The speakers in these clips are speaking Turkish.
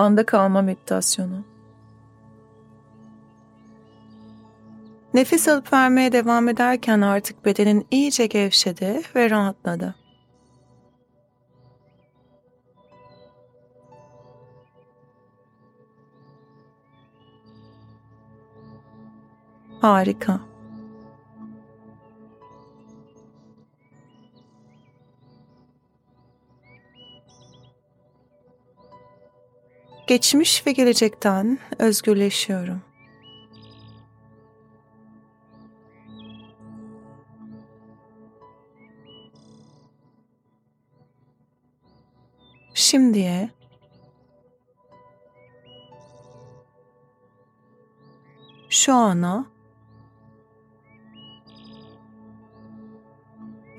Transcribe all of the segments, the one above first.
Anda kalma meditasyonu. Nefes alıp vermeye devam ederken artık bedenin iyice gevşedi ve rahatladı. Harika. Geçmiş ve gelecekten özgürleşiyorum. Şimdiye şu ana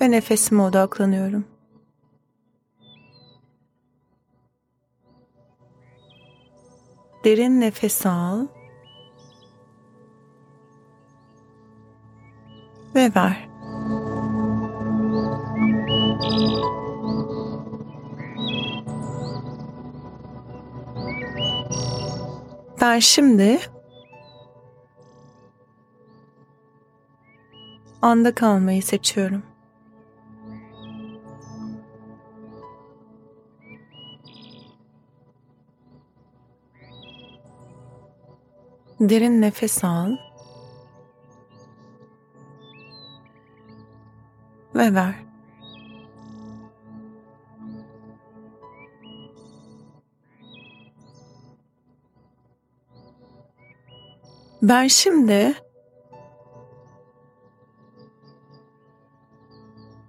ve nefesime odaklanıyorum. Derin nefes al ve ver. Ben şimdi anda kalmayı seçiyorum. Derin nefes al. Ve ver. Ben şimdi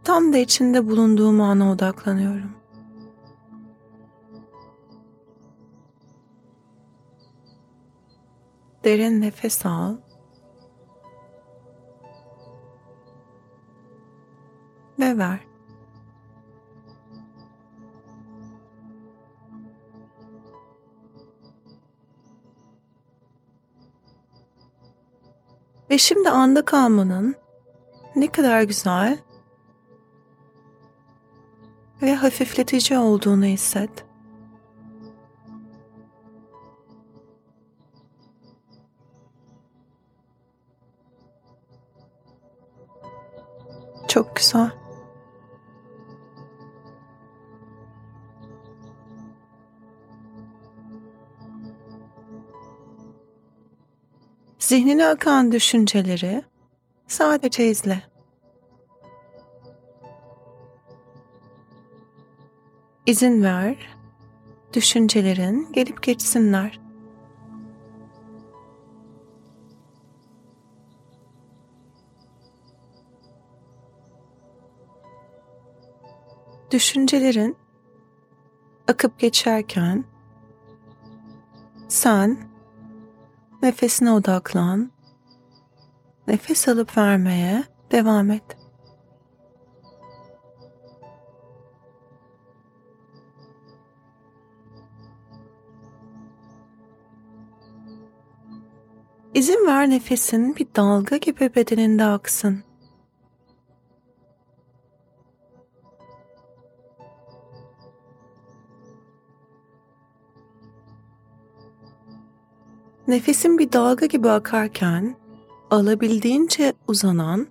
tam da içinde bulunduğum ana odaklanıyorum. Derin nefes al. Ve ver. Ve şimdi anda kalmanın ne kadar güzel ve hafifletici olduğunu hisset. Çok güzel. Zihnine akan düşünceleri sadece izle. İzin ver, düşüncelerin gelip geçsinler. Düşüncelerin akıp geçerken sen nefesine odaklan. Nefes alıp vermeye devam et. İzin ver nefesin bir dalga gibi bedeninde aksın. Nefesin bir dalga gibi akarken alabildiğince uzanan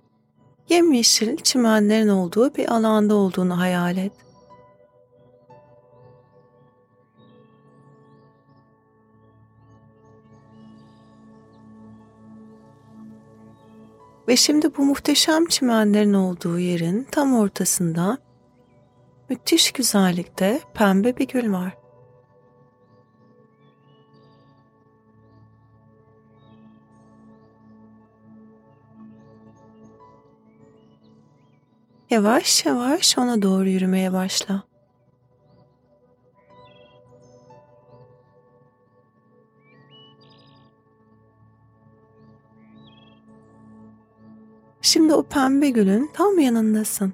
yemyeşil çimenlerin olduğu bir alanda olduğunu hayal et. Ve şimdi bu muhteşem çimenlerin olduğu yerin tam ortasında müthiş güzellikte pembe bir gül var. Yavaş yavaş ona doğru yürümeye başla. Şimdi o pembe gülün tam yanındasın.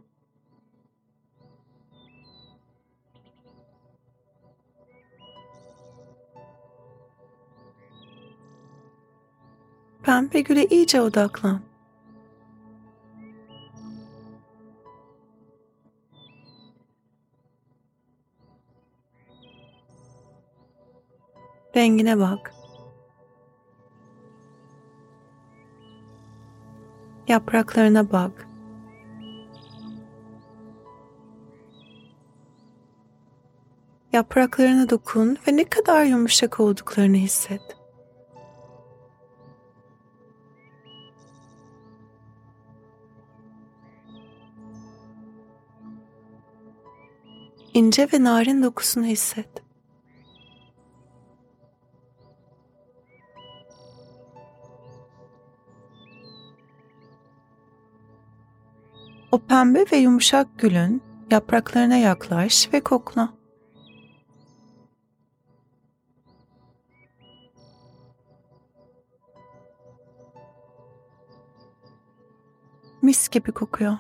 Pembe güle iyice odaklan. Rengine bak. Yapraklarına bak. Yapraklarına dokun ve ne kadar yumuşak olduklarını hisset. İnce ve narin dokusunu hisset. O pembe ve yumuşak gülün yapraklarına yaklaş ve kokla. Mis gibi kokuyor.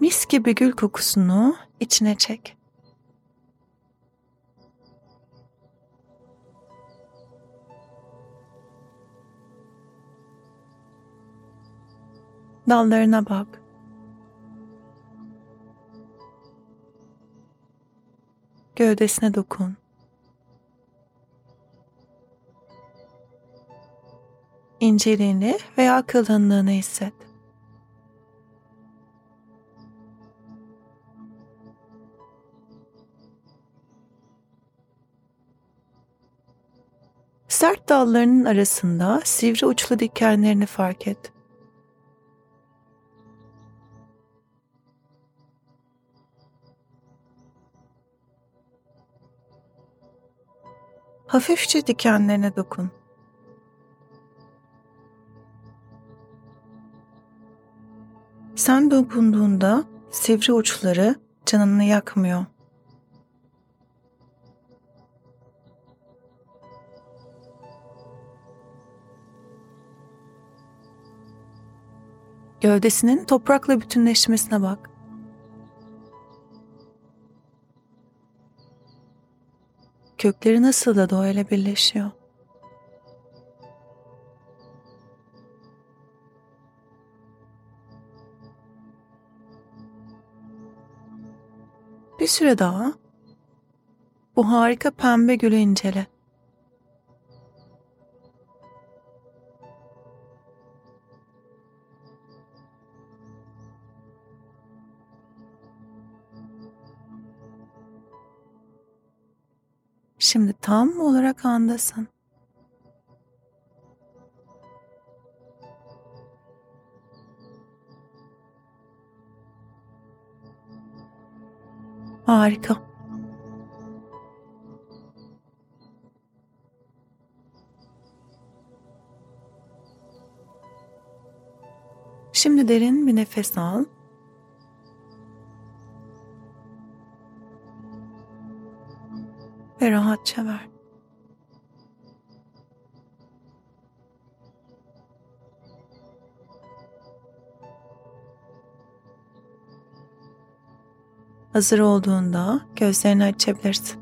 Mis gibi gül kokusunu içine çek. Dallarına bak. Gövdesine dokun. İnceliğini veya kalınlığını hisset. Sert dallarının arasında sivri uçlu dikenlerini fark et. Hafifçe dikenlerine dokun. Sen dokunduğunda sivri uçları canını yakmıyor. Gövdesinin toprakla bütünleşmesine bak. Kökleri nasıl da doğayla birleşiyor. Bir süre daha bu harika pembe gülü incele. Şimdi tam olarak andasın. Harika. Şimdi derin bir nefes al. Ve rahatça ver. Hazır olduğunda gözlerini açabilirsin.